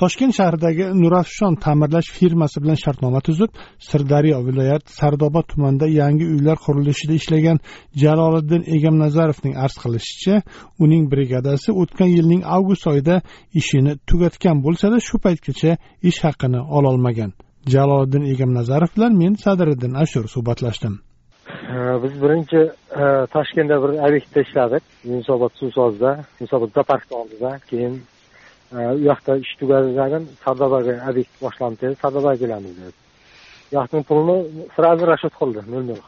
Toshkent shahridagi nurafshon ta'mirlash firmasi bilan shartnoma tuzib sirdaryo viloyati sardoba tumanida yangi uylar qurilishida ishlagan jaloliddin egamnazarovning arz qilishicha uning brigadasi o'tgan yilning avgust oyida ishini tugatgan bo'lsada shu paytgacha ish haqini ololmagan. Jaloliddin egamnazarov bilan men sadiriddin ashur suhbatlashdim. Biz birinchi toshkentda bir obyektda ishladik. Yunusobod suv sozda yunusobod zooparkni oldida. Keyin u yoqda ish tugadigan sardobaga obyekt boshlandi dedi sardobaga kelamiz dedi. U yoqning pulini сразу расчет qildi nol nol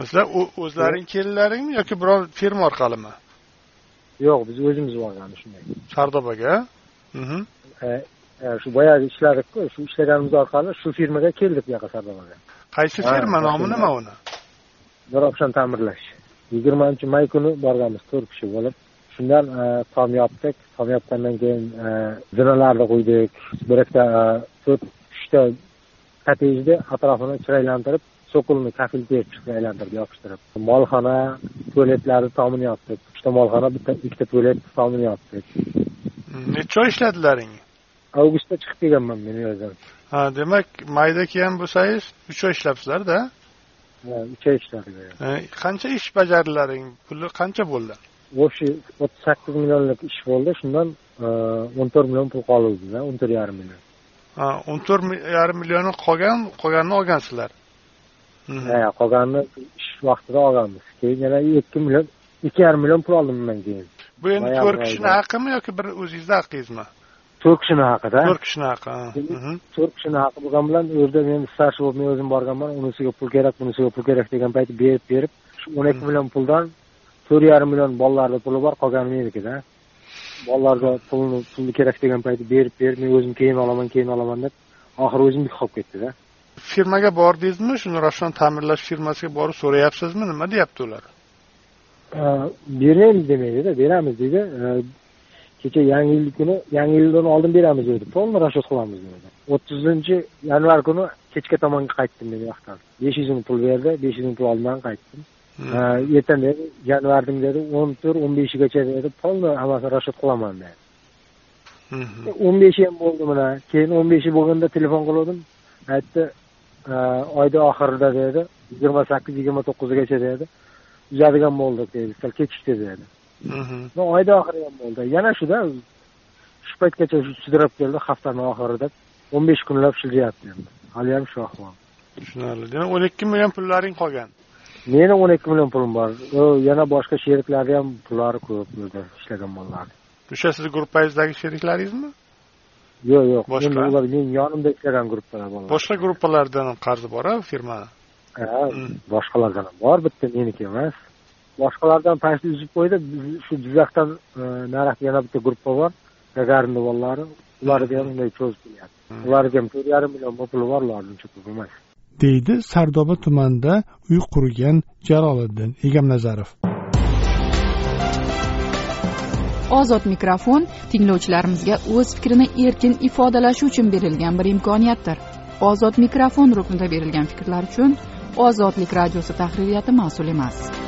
sizlar o'zlaring keldilaringmi yoki biror firma orqalimi? Yo'q biz o'zimiz borganmiz shunday. Sardobaga? Shu boyagi ishladikku shu ishlaganimiz orqali shu firmaga keldik bu yoqqa sardobaga. Qaysi firma nomi nima uni? Nurobshan ta'mirlash. Yigirmanchi may kuni borganmiz to'rt kishi bo'lib shundan e, tom yopdik. Tom yopgandan keyin e, zinalarni qo'ydik bir ikkita e, to'rt uchta kottejni atrofini chiroylantirib sokolni kafil chiqib aylantirib yopishtirib. Molxona tualetlarni tomini yopdik. Uchta molxona bitta ikkita tualet tomini yopdik. Necha oy ishladilaring? Avgustda chiqib kelganman men u yerdan ha demak mayda kelgan bo'lsangiz uch oy ishlabsizlarda uch oy ishladik. Qancha ish bajardilaring? Puli qancha bo'ldi общий o'ttiz sakkiz millionlik ish bo'ldi shundan o'n to'rt million pul qoluvdida o'n to'rt yarim million ha o'n to'rt yarim millioni qolgan qolganini olgansizlar ha qolganini ish vaqtida olganmiz keyin yana ikki million ikki yarim million pul oldim undan keyin bu endi to'rt kishini haqimi yoki bir o'zingizni haqingizmi to'rt kishini haqida to'rt kishini haqqi to'rt kishini haqqi bo'lgani bilan u yerda men starshi bo'lib men o'zim borganman unisiga pul kerak bunisiga pul kerak degan payti berib berib shu o'n ikki million puldan to'rt yarim million bolalarni puli bor qolgani menikida bolalarga pulni pulni kerak degan payti berib berib men o'zim keyin olaman keyin olaman deb oxiri o'zimniki qolib ketdida firmaga bordingizmi? Shuni ravshan ta'mirlash firmasiga borib so'rayapsizmi? Nima deyapti ular? Beraylik demaydida beramiz deydi. Kecha yangi yil kuni yangi yildan oldin beramiz dedi полный расчет qilamiz dedi o'ttizinchi yanvar kuni kechga tomonga qaytdim men u yoqdan besh yuz ming pul berdi besh yuz ming pul oldidan qaytdim ertaga dedi yanvarning dedi o'n to'rt o'n beshigacha dedi полный hammasini расчет qilaman dedi. O'n beshi ham bo'ldi mana. Keyin o'n beshi bo'lganda telefon qilgandim aytdi oyni oxirida dedi yigirma sakkiz yigirma to'qqizgacha dedi. Uzadigan bo'ldik dedi sal kechikdi dedi. Oyni oxiri ham bo'ldi. Yana shuda shu paytgacha sudrab keldi haftani oxirida o'n besh kunlab shiljayapti endi. Haliyam shu ahvol. Tushunarli. Demak o'n ikki million pullaring qolgan meni o'n ikki million pulim bor. Yana boshqa sheriklarni ham pullari ko'p yerda ishlagan bolalarni o'sha sizni gruppangizdagi sheriklaringizmi? Yo'q yo'q. Boshqa? ular meni yonimda ishlagan gruppalar bolalar. Boshqa gruppalardan ham qarzi bor a firmani ha boshqalardan ham bor bitta meniki emas. Boshqalardan pastni uzib qo'ydi shu jizzaxdan e, naraqda yana bitta gruppa bor gagarinni bolalari. Ularga ham unday cho'zib kelyapti ularga ham to'rt yarim million puli bor ularni uncha ko'p emas deydi sardoba tumanida uy qurgan jaloliddin egamnazarov. Ozod mikrofon tinglovchilarimizga o'z fikrini erkin ifodalashi uchun berilgan bir imkoniyatdir. Ozod mikrofon ruknida berilgan fikrlar uchun ozodlik radiosi tahririyati mas'ul emas.